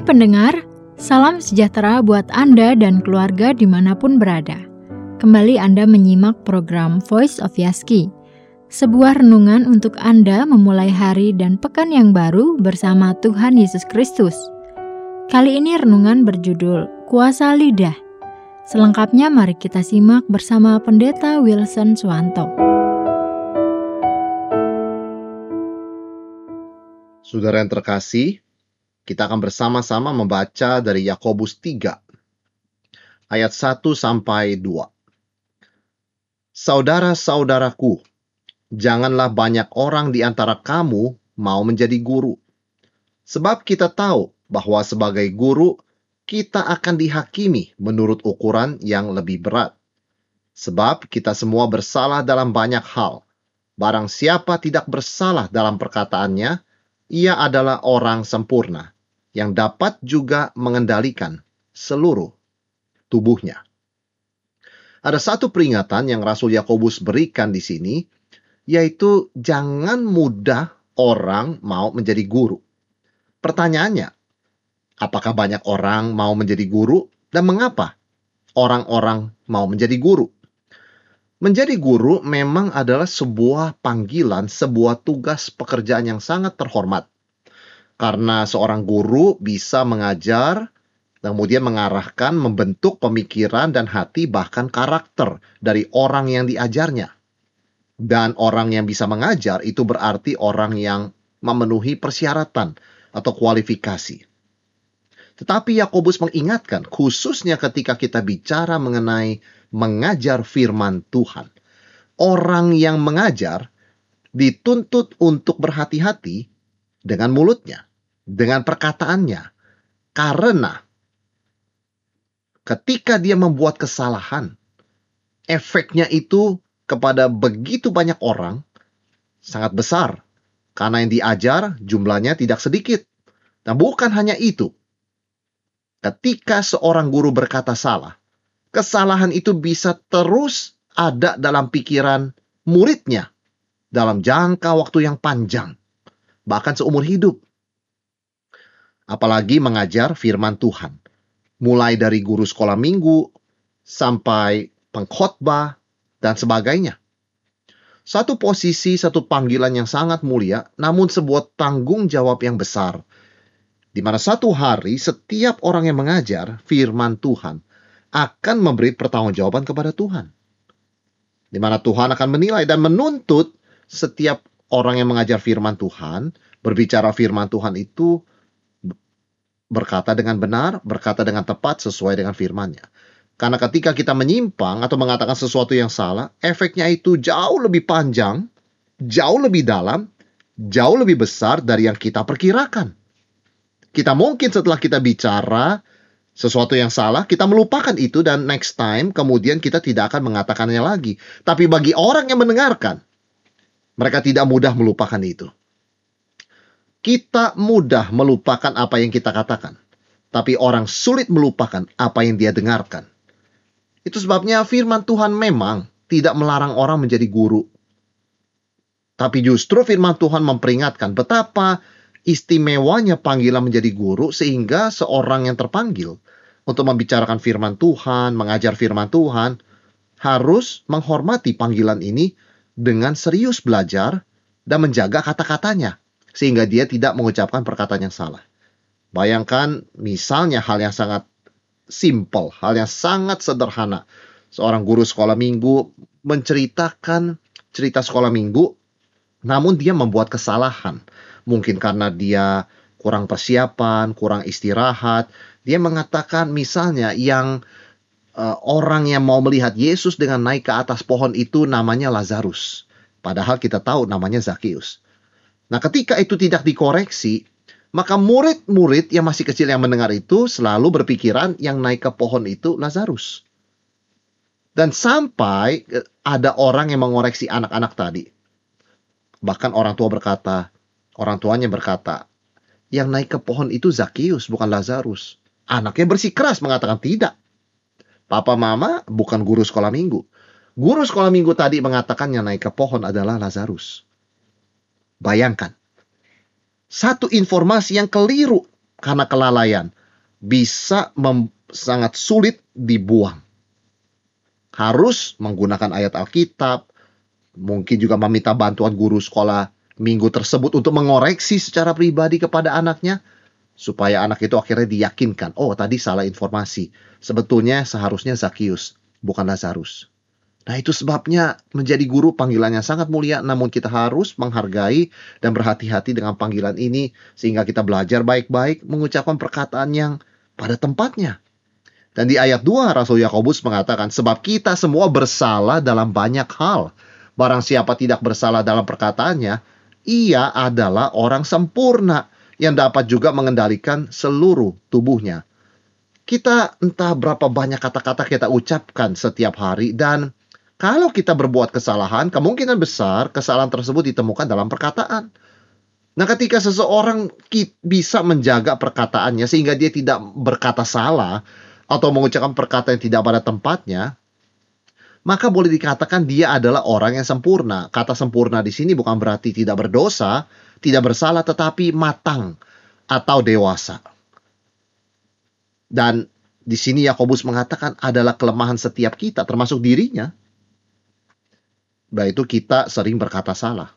Pendengar, salam sejahtera buat Anda dan keluarga di mana pun berada. Kembali Anda menyimak program Voice of Yaski, sebuah renungan untuk Anda memulai hari dan pekan yang baru bersama Tuhan Yesus Kristus. Kali ini renungan berjudul Kuasa Lidah. Selengkapnya mari kita simak bersama Pendeta Wilson Suwanto. Saudara yang terkasih, kita akan bersama-sama membaca dari Yakobus 3 ayat 1 sampai 2. Saudara-saudaraku, janganlah banyak orang di antara kamu mau menjadi guru. Sebab kita tahu bahwa sebagai guru kita akan dihakimi menurut ukuran yang lebih berat. Sebab kita semua bersalah dalam banyak hal. Barang siapa tidak bersalah dalam perkataannya, ia adalah orang sempurna yang dapat juga mengendalikan seluruh tubuhnya. Ada satu peringatan yang Rasul Yakobus berikan di sini, yaitu jangan mudah orang mau menjadi guru. Pertanyaannya, apakah banyak orang mau menjadi guru dan mengapa orang-orang mau menjadi guru? Menjadi guru memang adalah sebuah panggilan, sebuah tugas pekerjaan yang sangat terhormat. Karena seorang guru bisa mengajar, kemudian mengarahkan, membentuk pemikiran dan hati bahkan karakter dari orang yang diajarnya. Dan orang yang bisa mengajar itu berarti orang yang memenuhi persyaratan atau kualifikasi. Tetapi Yakobus mengingatkan, khususnya ketika kita bicara mengenai mengajar firman Tuhan, orang yang mengajar dituntut untuk berhati-hati dengan mulutnya dengan perkataannya. Karena ketika dia membuat kesalahan, efeknya itu kepada begitu banyak orang sangat besar. Karena yang diajar jumlahnya tidak sedikit. Nah bukan hanya itu. Ketika seorang guru berkata salah, kesalahan itu bisa terus ada dalam pikiran muridnya dalam jangka waktu yang panjang, bahkan seumur hidup apalagi mengajar firman Tuhan. Mulai dari guru sekolah minggu sampai pengkhotbah dan sebagainya. Satu posisi, satu panggilan yang sangat mulia, namun sebuah tanggung jawab yang besar. Di mana satu hari setiap orang yang mengajar firman Tuhan akan memberi pertanggungjawaban kepada Tuhan. Di mana Tuhan akan menilai dan menuntut setiap orang yang mengajar firman Tuhan, berbicara firman Tuhan itu berkata dengan benar, berkata dengan tepat sesuai dengan firman-Nya. Karena ketika kita menyimpang atau mengatakan sesuatu yang salah, efeknya itu jauh lebih panjang, jauh lebih dalam, jauh lebih besar dari yang kita perkirakan. Kita mungkin setelah kita bicara sesuatu yang salah, kita melupakan itu dan next time kemudian kita tidak akan mengatakannya lagi. Tapi bagi orang yang mendengarkan, mereka tidak mudah melupakan itu kita mudah melupakan apa yang kita katakan, tapi orang sulit melupakan apa yang dia dengarkan. Itu sebabnya firman Tuhan memang tidak melarang orang menjadi guru. Tapi justru firman Tuhan memperingatkan betapa istimewanya panggilan menjadi guru sehingga seorang yang terpanggil untuk membicarakan firman Tuhan, mengajar firman Tuhan, harus menghormati panggilan ini dengan serius belajar dan menjaga kata-katanya sehingga dia tidak mengucapkan perkataan yang salah. Bayangkan misalnya hal yang sangat simple, hal yang sangat sederhana. Seorang guru sekolah minggu menceritakan cerita sekolah minggu, namun dia membuat kesalahan. Mungkin karena dia kurang persiapan, kurang istirahat. Dia mengatakan misalnya yang uh, orang yang mau melihat Yesus dengan naik ke atas pohon itu namanya Lazarus. Padahal kita tahu namanya Zakius. Nah, ketika itu tidak dikoreksi, maka murid-murid yang masih kecil yang mendengar itu selalu berpikiran yang naik ke pohon itu Lazarus. Dan sampai eh, ada orang yang mengoreksi anak-anak tadi. Bahkan orang tua berkata, orang tuanya berkata, yang naik ke pohon itu Zakius bukan Lazarus. Anaknya bersikeras mengatakan tidak. Papa mama bukan guru sekolah minggu. Guru sekolah minggu tadi mengatakan yang naik ke pohon adalah Lazarus. Bayangkan, satu informasi yang keliru karena kelalaian bisa sangat sulit dibuang. Harus menggunakan ayat Alkitab, mungkin juga meminta bantuan guru sekolah minggu tersebut untuk mengoreksi secara pribadi kepada anaknya supaya anak itu akhirnya diyakinkan, oh tadi salah informasi. Sebetulnya seharusnya Zakius, bukan Lazarus. Nah itu sebabnya menjadi guru panggilannya sangat mulia, namun kita harus menghargai dan berhati-hati dengan panggilan ini sehingga kita belajar baik-baik mengucapkan perkataan yang pada tempatnya. Dan di ayat 2 Rasul Yakobus mengatakan, sebab kita semua bersalah dalam banyak hal. Barang siapa tidak bersalah dalam perkataannya, ia adalah orang sempurna yang dapat juga mengendalikan seluruh tubuhnya. Kita entah berapa banyak kata-kata kita ucapkan setiap hari dan kalau kita berbuat kesalahan, kemungkinan besar kesalahan tersebut ditemukan dalam perkataan. Nah, ketika seseorang bisa menjaga perkataannya sehingga dia tidak berkata salah atau mengucapkan perkataan yang tidak pada tempatnya, maka boleh dikatakan dia adalah orang yang sempurna. Kata sempurna di sini bukan berarti tidak berdosa, tidak bersalah, tetapi matang atau dewasa. Dan di sini Yakobus mengatakan adalah kelemahan setiap kita, termasuk dirinya itu kita sering berkata salah.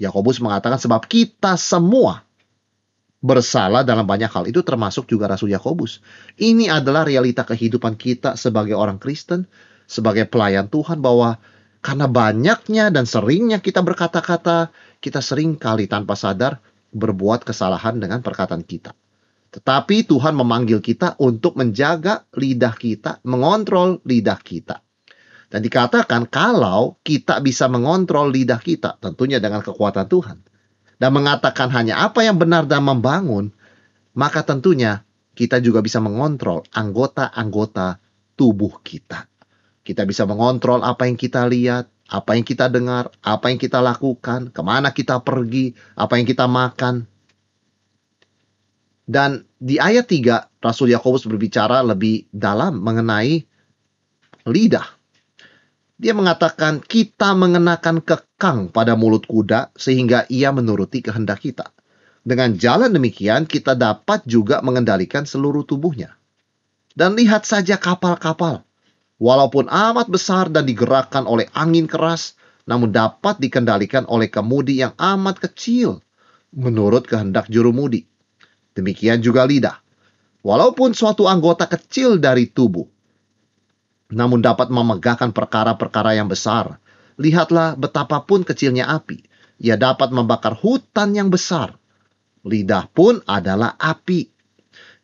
Yakobus mengatakan sebab kita semua bersalah dalam banyak hal itu termasuk juga Rasul Yakobus. Ini adalah realita kehidupan kita sebagai orang Kristen, sebagai pelayan Tuhan bahwa karena banyaknya dan seringnya kita berkata-kata, kita sering kali tanpa sadar berbuat kesalahan dengan perkataan kita. Tetapi Tuhan memanggil kita untuk menjaga lidah kita, mengontrol lidah kita. Dan dikatakan kalau kita bisa mengontrol lidah kita, tentunya dengan kekuatan Tuhan, dan mengatakan hanya apa yang benar dan membangun, maka tentunya kita juga bisa mengontrol anggota-anggota tubuh kita. Kita bisa mengontrol apa yang kita lihat, apa yang kita dengar, apa yang kita lakukan, ke mana kita pergi, apa yang kita makan. Dan di ayat 3, Rasul Yakobus berbicara lebih dalam mengenai lidah. Dia mengatakan kita mengenakan kekang pada mulut kuda sehingga ia menuruti kehendak kita. Dengan jalan demikian kita dapat juga mengendalikan seluruh tubuhnya. Dan lihat saja kapal-kapal. Walaupun amat besar dan digerakkan oleh angin keras, namun dapat dikendalikan oleh kemudi yang amat kecil menurut kehendak juru mudi. Demikian juga lidah. Walaupun suatu anggota kecil dari tubuh, namun dapat memegahkan perkara-perkara yang besar. Lihatlah betapapun kecilnya api, ia dapat membakar hutan yang besar. Lidah pun adalah api.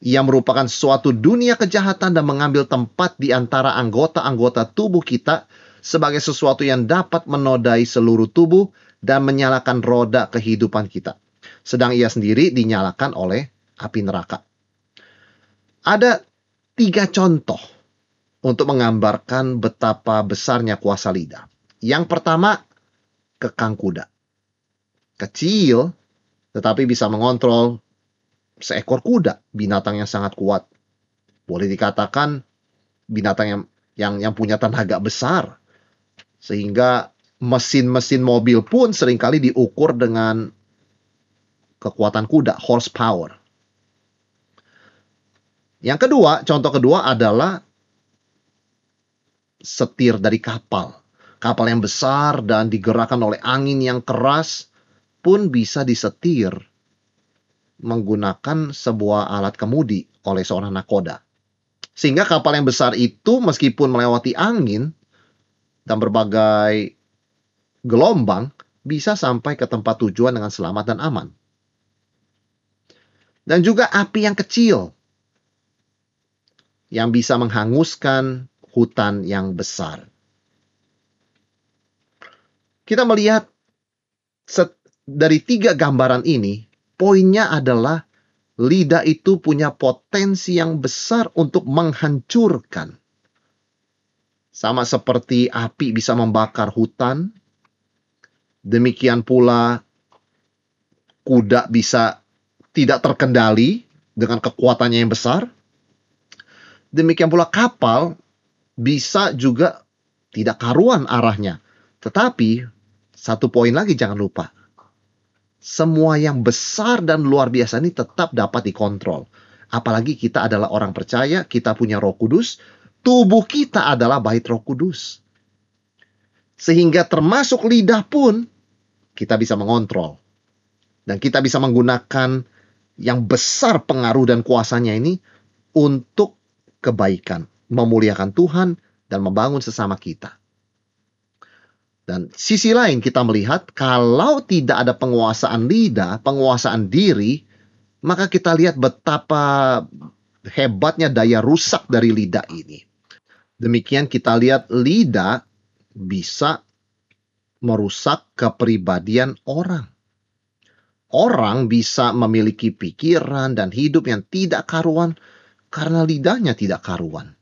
Ia merupakan suatu dunia kejahatan dan mengambil tempat di antara anggota-anggota tubuh kita sebagai sesuatu yang dapat menodai seluruh tubuh dan menyalakan roda kehidupan kita. Sedang ia sendiri dinyalakan oleh api neraka. Ada tiga contoh untuk menggambarkan betapa besarnya kuasa lidah. Yang pertama, kekang kuda. Kecil, tetapi bisa mengontrol seekor kuda, binatang yang sangat kuat. Boleh dikatakan binatang yang yang, yang punya tenaga besar. Sehingga mesin-mesin mobil pun sering kali diukur dengan kekuatan kuda, horsepower. Yang kedua, contoh kedua adalah setir dari kapal. Kapal yang besar dan digerakkan oleh angin yang keras pun bisa disetir menggunakan sebuah alat kemudi oleh seorang nakoda. Sehingga kapal yang besar itu meskipun melewati angin dan berbagai gelombang bisa sampai ke tempat tujuan dengan selamat dan aman. Dan juga api yang kecil yang bisa menghanguskan hutan yang besar. Kita melihat dari tiga gambaran ini, poinnya adalah lidah itu punya potensi yang besar untuk menghancurkan. Sama seperti api bisa membakar hutan, demikian pula kuda bisa tidak terkendali dengan kekuatannya yang besar. Demikian pula kapal bisa juga tidak karuan arahnya. Tetapi satu poin lagi jangan lupa. semua yang besar dan luar biasa ini tetap dapat dikontrol. Apalagi kita adalah orang percaya, kita punya Roh Kudus, tubuh kita adalah bait Roh Kudus. Sehingga termasuk lidah pun kita bisa mengontrol. Dan kita bisa menggunakan yang besar pengaruh dan kuasanya ini untuk kebaikan, memuliakan Tuhan dan membangun sesama kita. Dan sisi lain kita melihat kalau tidak ada penguasaan lidah, penguasaan diri, maka kita lihat betapa hebatnya daya rusak dari lidah ini. Demikian kita lihat lidah bisa merusak kepribadian orang. Orang bisa memiliki pikiran dan hidup yang tidak karuan karena lidahnya tidak karuan.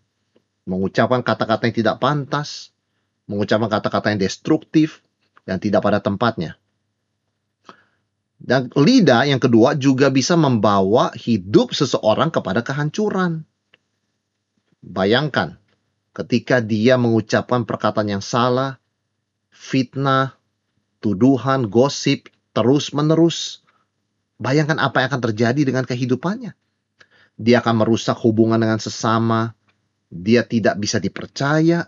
Mengucapkan kata-kata yang tidak pantas, mengucapkan kata-kata yang destruktif dan tidak pada tempatnya. Dan lidah yang kedua juga bisa membawa hidup seseorang kepada kehancuran. Bayangkan ketika dia mengucapkan perkataan yang salah, fitnah, tuduhan, gosip, terus-menerus. Bayangkan apa yang akan terjadi dengan kehidupannya. Dia akan merusak hubungan dengan sesama, dia tidak bisa dipercaya,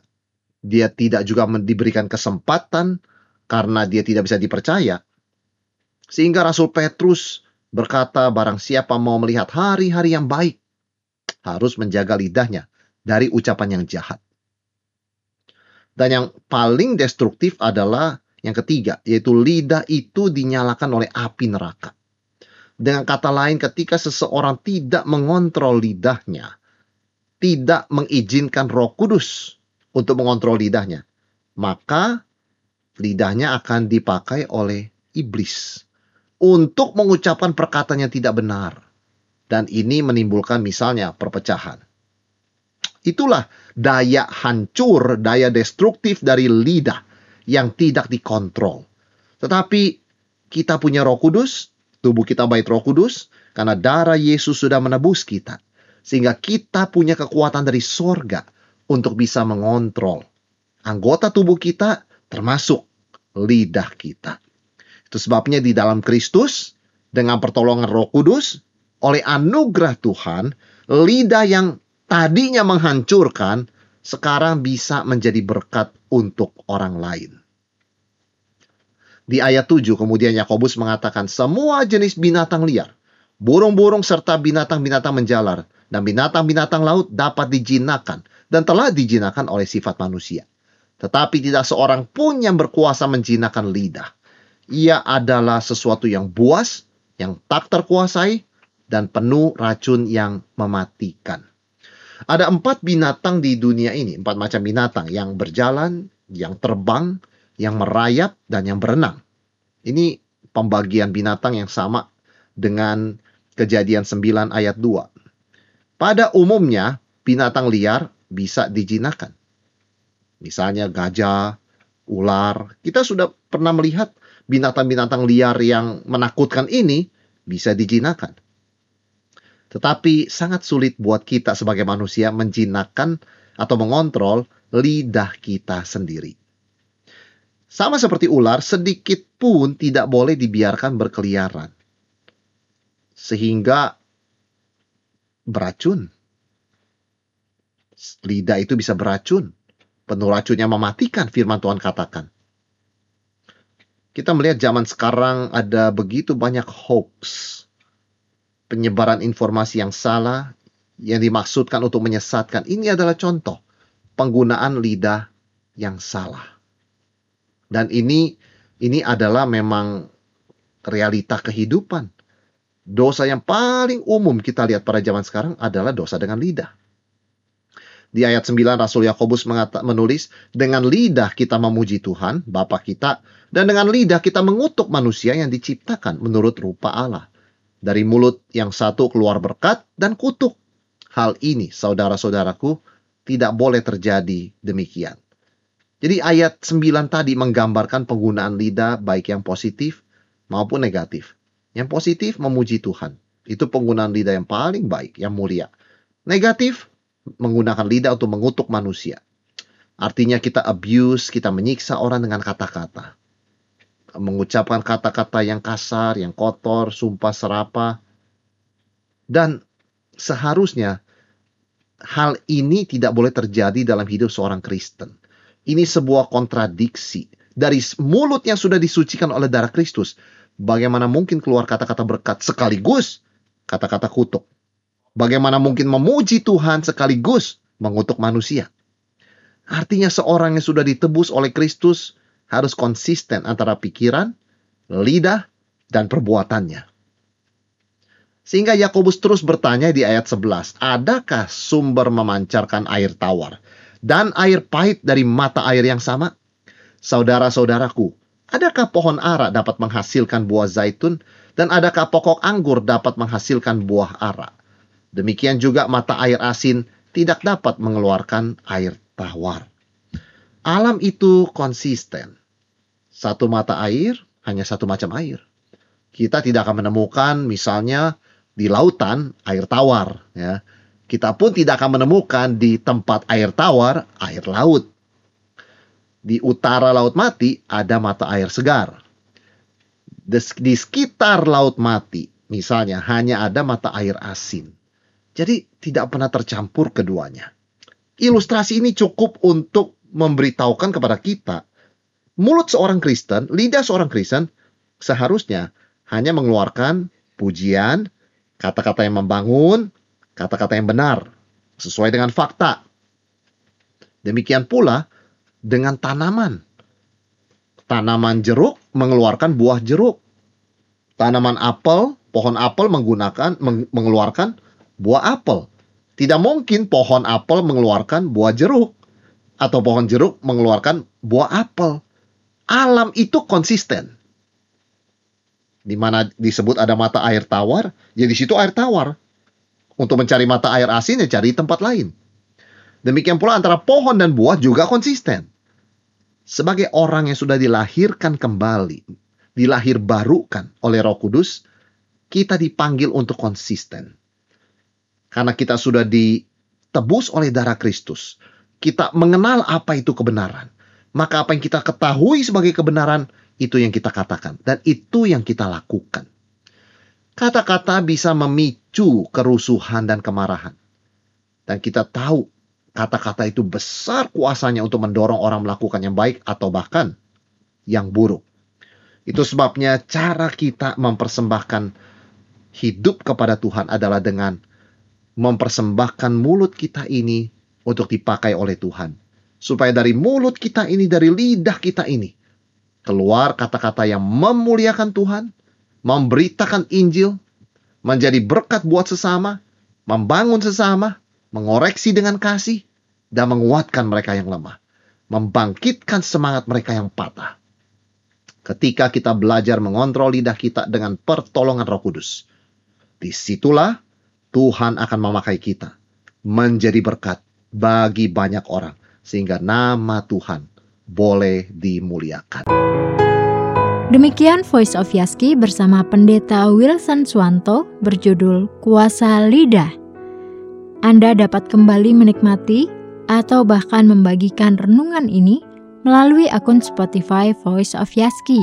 dia tidak juga diberikan kesempatan karena dia tidak bisa dipercaya. Sehingga Rasul Petrus berkata, barang siapa mau melihat hari-hari yang baik, harus menjaga lidahnya dari ucapan yang jahat. Dan yang paling destruktif adalah yang ketiga, yaitu lidah itu dinyalakan oleh api neraka. Dengan kata lain, ketika seseorang tidak mengontrol lidahnya, tidak mengizinkan roh kudus untuk mengontrol lidahnya. Maka lidahnya akan dipakai oleh iblis untuk mengucapkan perkataan yang tidak benar. Dan ini menimbulkan misalnya perpecahan. Itulah daya hancur, daya destruktif dari lidah yang tidak dikontrol. Tetapi kita punya roh kudus, tubuh kita baik roh kudus, karena darah Yesus sudah menebus kita. Sehingga kita punya kekuatan dari sorga untuk bisa mengontrol anggota tubuh kita termasuk lidah kita. Itu sebabnya di dalam Kristus dengan pertolongan Roh Kudus oleh anugerah Tuhan, lidah yang tadinya menghancurkan sekarang bisa menjadi berkat untuk orang lain. Di ayat 7 kemudian Yakobus mengatakan semua jenis binatang liar, burung-burung serta binatang-binatang menjalar dan binatang-binatang laut dapat dijinakan dan telah dijinakan oleh sifat manusia. Tetapi tidak seorang pun yang berkuasa menjinakan lidah. Ia adalah sesuatu yang buas, yang tak terkuasai, dan penuh racun yang mematikan. Ada empat binatang di dunia ini, empat macam binatang yang berjalan, yang terbang, yang merayap, dan yang berenang. Ini pembagian binatang yang sama dengan kejadian 9 ayat 2. Pada umumnya, binatang liar bisa dijinakan. Misalnya gajah, ular. Kita sudah pernah melihat binatang-binatang liar yang menakutkan ini bisa dijinakan. Tetapi sangat sulit buat kita sebagai manusia menjinakkan atau mengontrol lidah kita sendiri. Sama seperti ular, sedikit pun tidak boleh dibiarkan berkeliaran. Sehingga beracun lidah itu bisa beracun. Penuh racunnya mematikan firman Tuhan katakan. Kita melihat zaman sekarang ada begitu banyak hoax. Penyebaran informasi yang salah yang dimaksudkan untuk menyesatkan. Ini adalah contoh penggunaan lidah yang salah. Dan ini ini adalah memang realita kehidupan. Dosa yang paling umum kita lihat pada zaman sekarang adalah dosa dengan lidah. Di ayat 9 Rasul Yakobus menulis, dengan lidah kita memuji Tuhan, Bapa kita, dan dengan lidah kita mengutuk manusia yang diciptakan menurut rupa Allah. Dari mulut yang satu keluar berkat dan kutuk. Hal ini, saudara-saudaraku, tidak boleh terjadi demikian. Jadi ayat 9 tadi menggambarkan penggunaan lidah baik yang positif maupun negatif. Yang positif memuji Tuhan. Itu penggunaan lidah yang paling baik, yang mulia. Negatif menggunakan lidah untuk mengutuk manusia. Artinya kita abuse, kita menyiksa orang dengan kata-kata. mengucapkan kata-kata yang kasar, yang kotor, sumpah serapa. Dan seharusnya hal ini tidak boleh terjadi dalam hidup seorang Kristen. Ini sebuah kontradiksi. Dari mulut yang sudah disucikan oleh darah Kristus, bagaimana mungkin keluar kata-kata berkat sekaligus kata-kata kutuk? Bagaimana mungkin memuji Tuhan sekaligus mengutuk manusia? Artinya seorang yang sudah ditebus oleh Kristus harus konsisten antara pikiran, lidah, dan perbuatannya. Sehingga Yakobus terus bertanya di ayat 11, adakah sumber memancarkan air tawar dan air pahit dari mata air yang sama? Saudara-saudaraku, adakah pohon ara dapat menghasilkan buah zaitun dan adakah pokok anggur dapat menghasilkan buah ara? Demikian juga mata air asin tidak dapat mengeluarkan air tawar. Alam itu konsisten. Satu mata air hanya satu macam air. Kita tidak akan menemukan misalnya di lautan air tawar ya. Kita pun tidak akan menemukan di tempat air tawar air laut. Di utara laut mati ada mata air segar. Di sekitar laut mati misalnya hanya ada mata air asin. Jadi tidak pernah tercampur keduanya. Ilustrasi ini cukup untuk memberitahukan kepada kita mulut seorang Kristen, lidah seorang Kristen seharusnya hanya mengeluarkan pujian, kata-kata yang membangun, kata-kata yang benar, sesuai dengan fakta. Demikian pula dengan tanaman. Tanaman jeruk mengeluarkan buah jeruk. Tanaman apel, pohon apel menggunakan mengeluarkan buah apel. Tidak mungkin pohon apel mengeluarkan buah jeruk atau pohon jeruk mengeluarkan buah apel alam itu konsisten. Di mana disebut ada mata air tawar, ya di situ air tawar. Untuk mencari mata air asin ya cari tempat lain. Demikian pula antara pohon dan buah juga konsisten. Sebagai orang yang sudah dilahirkan kembali, dilahir barukan oleh Roh Kudus, kita dipanggil untuk konsisten. Karena kita sudah ditebus oleh darah Kristus. Kita mengenal apa itu kebenaran maka apa yang kita ketahui sebagai kebenaran itu yang kita katakan dan itu yang kita lakukan. Kata-kata bisa memicu kerusuhan dan kemarahan. Dan kita tahu kata-kata itu besar kuasanya untuk mendorong orang melakukan yang baik atau bahkan yang buruk. Itu sebabnya cara kita mempersembahkan hidup kepada Tuhan adalah dengan mempersembahkan mulut kita ini untuk dipakai oleh Tuhan supaya dari mulut kita ini, dari lidah kita ini, keluar kata-kata yang memuliakan Tuhan, memberitakan Injil, menjadi berkat buat sesama, membangun sesama, mengoreksi dengan kasih, dan menguatkan mereka yang lemah, membangkitkan semangat mereka yang patah. Ketika kita belajar mengontrol lidah kita dengan pertolongan Roh Kudus, di situlah Tuhan akan memakai kita menjadi berkat bagi banyak orang sehingga nama Tuhan boleh dimuliakan. Demikian Voice of Yaski bersama Pendeta Wilson Swanto berjudul Kuasa Lidah. Anda dapat kembali menikmati atau bahkan membagikan renungan ini melalui akun Spotify Voice of Yaski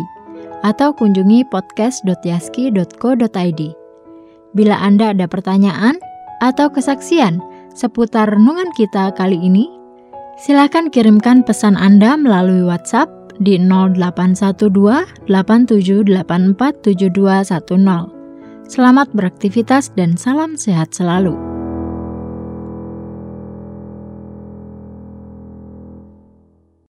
atau kunjungi podcast.yaski.co.id. Bila Anda ada pertanyaan atau kesaksian seputar renungan kita kali ini, Silakan kirimkan pesan Anda melalui WhatsApp di 0812 8784 7210. Selamat beraktivitas dan salam sehat selalu.